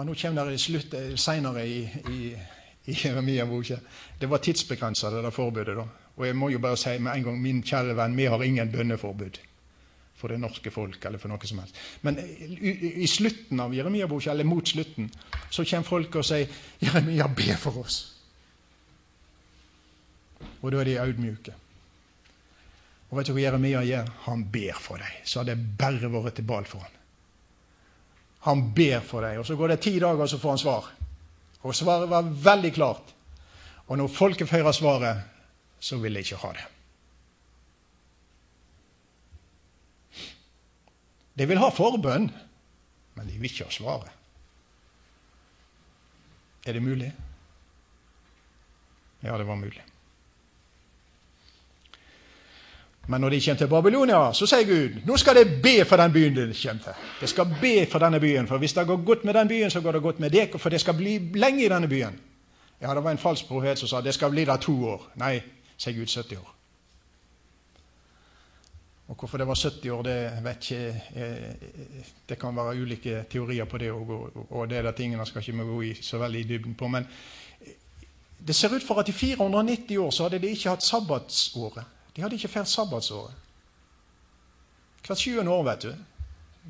Men nå kommer det slutt senere seinere i, i, i Jeremia-boka. Det var tidsbegrensa, det der forbudet. da. Og jeg må jo bare si med en gang, min kjære venn, vi har ingen bønneforbud for det norske folk eller for noe som helst. Men i, i slutten av Jeremia-boka, eller mot slutten, så kommer folk og sier 'Jeremia, be for oss'. Og da er de audmjuke. Og vet du hva Jeremia gjør? Han ber for deg. Så hadde det bare vært til bal for han. Han ber for deg. Og så går det ti dager, så får han svar. Og svaret var veldig klart. Og når folket får svaret, så vil de ikke ha det. De vil ha forbønn, men de vil ikke ha svaret. Er det mulig? Ja, det var mulig. Men når de kommer til Babylonia, så sier Gud nå skal de be for den byen de kommer til. De skal be for denne byen, for hvis det går godt med den byen, så går det godt med dere, for det skal bli lenge i denne byen. Ja, det var en falsk profet som sa det skal bli der to år. Nei, sier Gud 70 år. Og Hvorfor det var 70 år, det vet ikke Det kan være ulike teorier på det, og, og det er det tingene skal ikke vi gå i så veldig i dybden på. Men det ser ut for at i 490 år så hadde de ikke hatt sabbatsåret. De hadde ikke feiret sabbatsåret. Hvert sjuende år, vet du.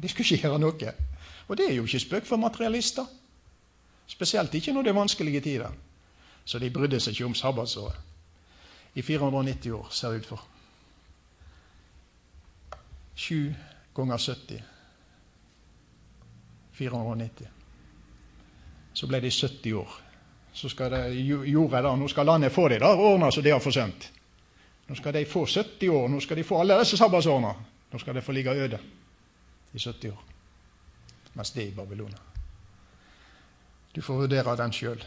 De skulle ikke gjøre noe. Og det er jo ikke spøk for materialister. Spesielt ikke når det er vanskelige tider. Så de brydde seg ikke om sabbatsåret. I 490 år, ser det ut for. Sju ganger 70. 490. Så ble de 70 år. Så skal det, jorda da, nå skal landet få det da, årene som de har forsømt. Nå skal de få 70 år. Nå skal de få alle disse sabbatsårene. Nå skal de få ligge øde i 70 år. Mens det er i Babylona. Du får vurdere den sjøl.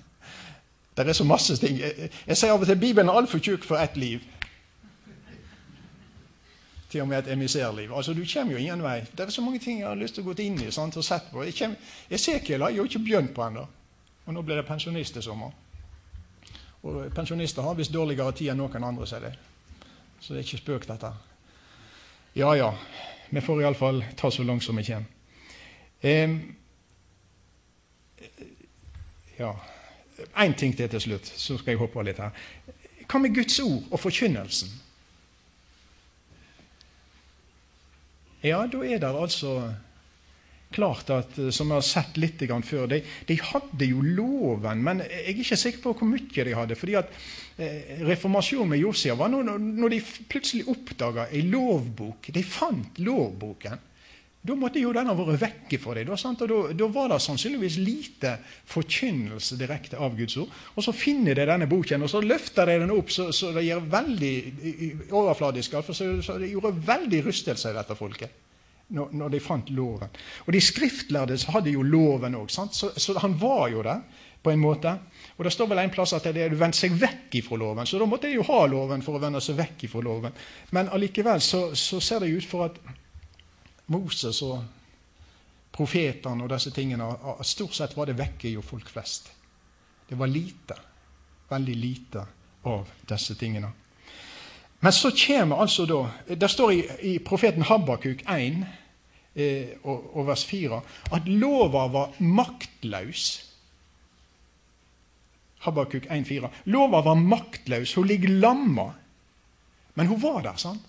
det er så masse ting. Jeg, jeg sier av og til Bibelen er altfor tjukk for ett liv. Til og med et emissærliv. Altså, Du kommer jo ingen vei. Det er så mange ting jeg har lyst til å gå inn i sant, og sett på. Jeg, kommer, jeg jo ikke begynt på ennå. Og nå blir det pensjonist i sommer. Og pensjonister har visst dårligere tid enn noen andre, sier de. Så det er ikke spøk, dette. Ja ja, vi får iallfall ta så langt som vi kommer. Eh, ja Én ting til til slutt, så skal jeg hoppe litt her. Hva med Guds ord og forkynnelsen? Ja, da er det altså klart at, eh, som jeg har sett litt før, de, de, hadde jo loven, men jeg er ikke sikker på hvor mye de hadde. fordi at eh, Reformasjonen med Josia var når, når de plutselig oppdaga ei lovbok. De fant lovboken. Da måtte jo den ha vært vekke for dem. Da, da, da, var det sannsynligvis lite forkynnelse direkte av Guds ord. Og så finner de denne boken, og så løfter de den opp så, så det gjør veldig overfladisk. Så, så det gjorde veldig rystelse i dette folket når, når, de fant loven. Og de skriftlærde hadde jo loven òg, så, så, han var jo der på en måte. Og Det står vel en plass at det er vendt seg vekk ifra loven, så da måtte de jo ha loven for å vende seg vekk ifra loven. Men allikevel så, så ser det ut for at Moses og profetene og disse tingene Stort sett var det vekke jo folk flest. Det var lite, veldig lite av disse tingene. Men så kommer altså da Det står i, i profeten Habakuk 1 eh, og, og, vers 4 at lova var maktløs. Habakuk 1,4. Lova var maktløs. Hun ligger lamma. Men hun var der, sant?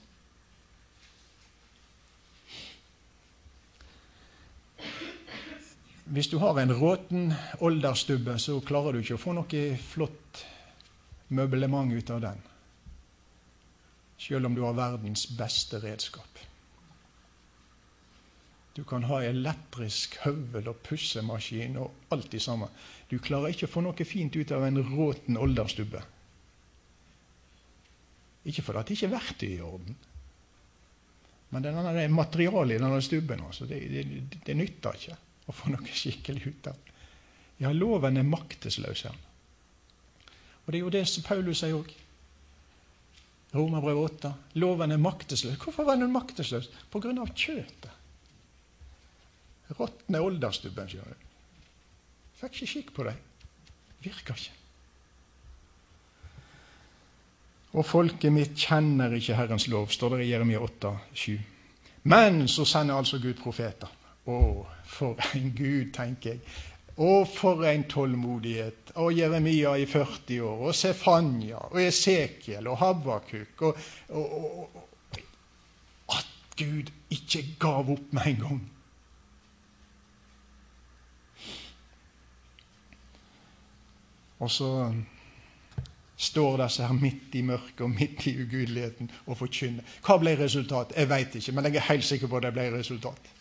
Hvis du har en råten olderstubbe, så klarer du ikke å få noe flott møblement ut av den selv om du har verdens beste redskap. Du kan ha elektrisk høvel og pussemaskin og alt det samme. Du klarer ikke å få noe fint ut av en råten olderstubbe. Ikke fordi det ikke er verktøy i orden, men det er materialet i denne stubben altså, det, det, det, nytter ikke. å få noe skikkelig ut av. Ja, loven er maktesløs her. Og det er jo det som Paulus sier òg. Romerbrev 8. Loven er maktesløs. Hvorfor var den maktesløs? På grunn av kjøtet. Råtne olderstubben, skjønner du. Fikk ikke skikk på dem. Virka ikke. Og folket mitt kjenner ikke Herrens lov, står det i Jeremia 8, 7. Men så sender altså Gud profeter. Å, for en Gud, tenker jeg. Å, for en tålmodighet. Og Jeremia i 40 år, og Sefanya, og Esekiel og Habakuk. Og, og, og, at Gud ikke gav opp med en gang. Og så står disse her midt i mørket og midt i ugudeligheten og forkynner. Hva ble resultatet? Jeg veit ikke, men jeg er helt sikker på at det ble resultat.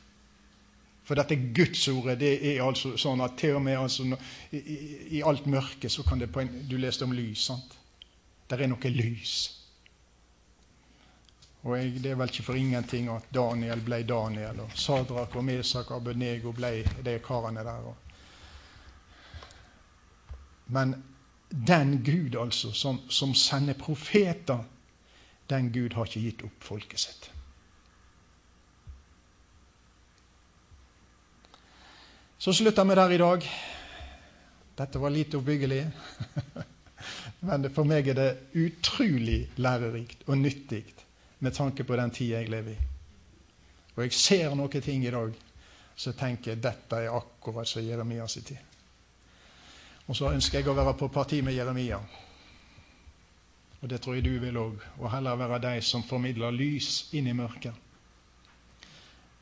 For dette Gudsordet det er altså sånn at til og med altså, i, i, alt mørke så kan det på en, Du leste om lys. sant? Der er noe lys. Og jeg, Det er vel ikke for ingenting at Daniel ble Daniel, og Sadrak og Mesak og Abednego ble de karene der. Men den Gud altså som, som sender profeter, den Gud har ikke gitt opp folket sitt. Så slutter vi der i dag. Dette var lite oppbyggelig. Men for meg er det utrolig lærerikt og nyttig med tanke på den tida jeg lever i. Og jeg ser noen ting i dag så tenker jeg dette er akkurat som Jeremias tid. Og så ønsker jeg å være på parti med Jeremia. Og det tror jeg du vil òg. Og heller være de som formidler lys inn i mørket.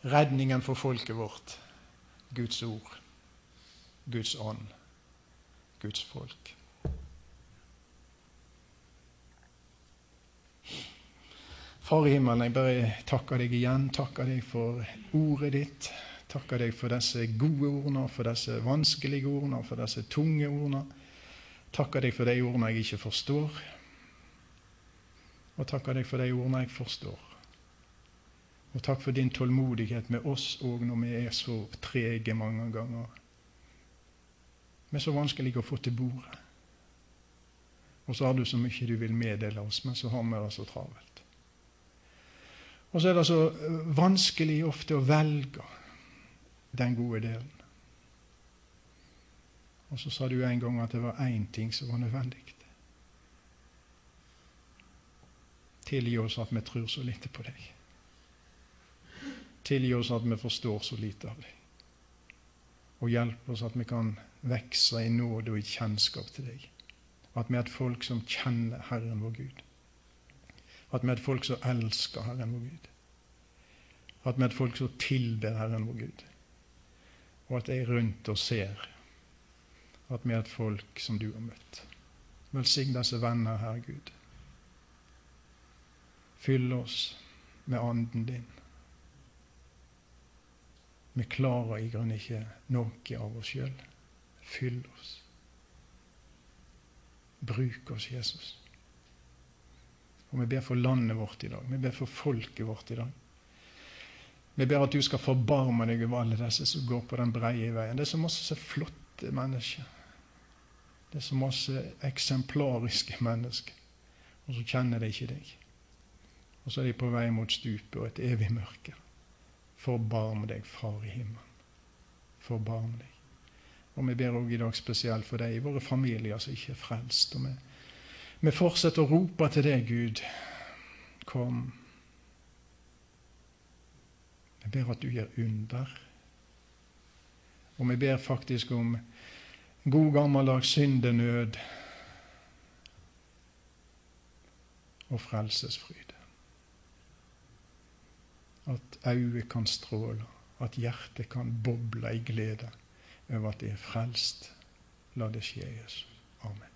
Redningen for folket vårt Guds ord, Guds ånd, Guds folk. Far i himmelen, jeg bare takker deg igjen. Takker deg for ordet ditt. Takker deg for disse gode ordene, for disse vanskelige ordene, for disse tunge ordene. Takker deg for de ordene jeg ikke forstår. Og takker deg for de ordene jeg forstår. Og takk for din tålmodighet med oss òg når vi er så trege mange ganger. Vi er så vanskelige å få til bordet. Og så har du så mye du vil meddele oss, men så har vi det så travelt. Og så er det så eh, vanskelig ofte å velge den gode delen. Og så sa du en gang at det var én ting som var nødvendig. Tilgi oss at vi tror så lite på deg. Tilgi oss at vi forstår så lite av deg. Og hjelp oss at vi kan vokse i nåde og i kjennskap til deg. At vi er et folk som kjenner Herren vår Gud. At vi er et folk som elsker Herren vår Gud. At vi er et folk som tilber Herren vår Gud. Og at jeg rundt og ser at vi er et folk som du har møtt. Velsign disse venner, Herre Gud. Fyll oss med Anden din. Vi klarer i grunnen ikke noe av oss sjøl. Fyll oss. Bruk oss, Jesus. Og vi ber for landet vårt i dag. Vi ber for folket vårt i dag. Vi ber at du skal forbarme deg over alle disse som går på den breie veien. Det er så masse flotte mennesker. Det er så masse eksemplariske mennesker. Og så kjenner de ikke deg. Og så er de på vei mot stupet og et evig mørke. Forbarm deg, Far i himmelen. Forbarm deg. Og vi ber òg i dag spesielt for deg i våre familier som ikke er frelst. Og vi, vi fortsetter å rope til deg, Gud. Kom. Vi ber at du gjør under. Og vi ber faktisk om god gammeldags syndenød og frelsesfryd at øyet kan stråle, at hjertet kan boble i glede over at det er frelst. La det skje, Jesus. Amen.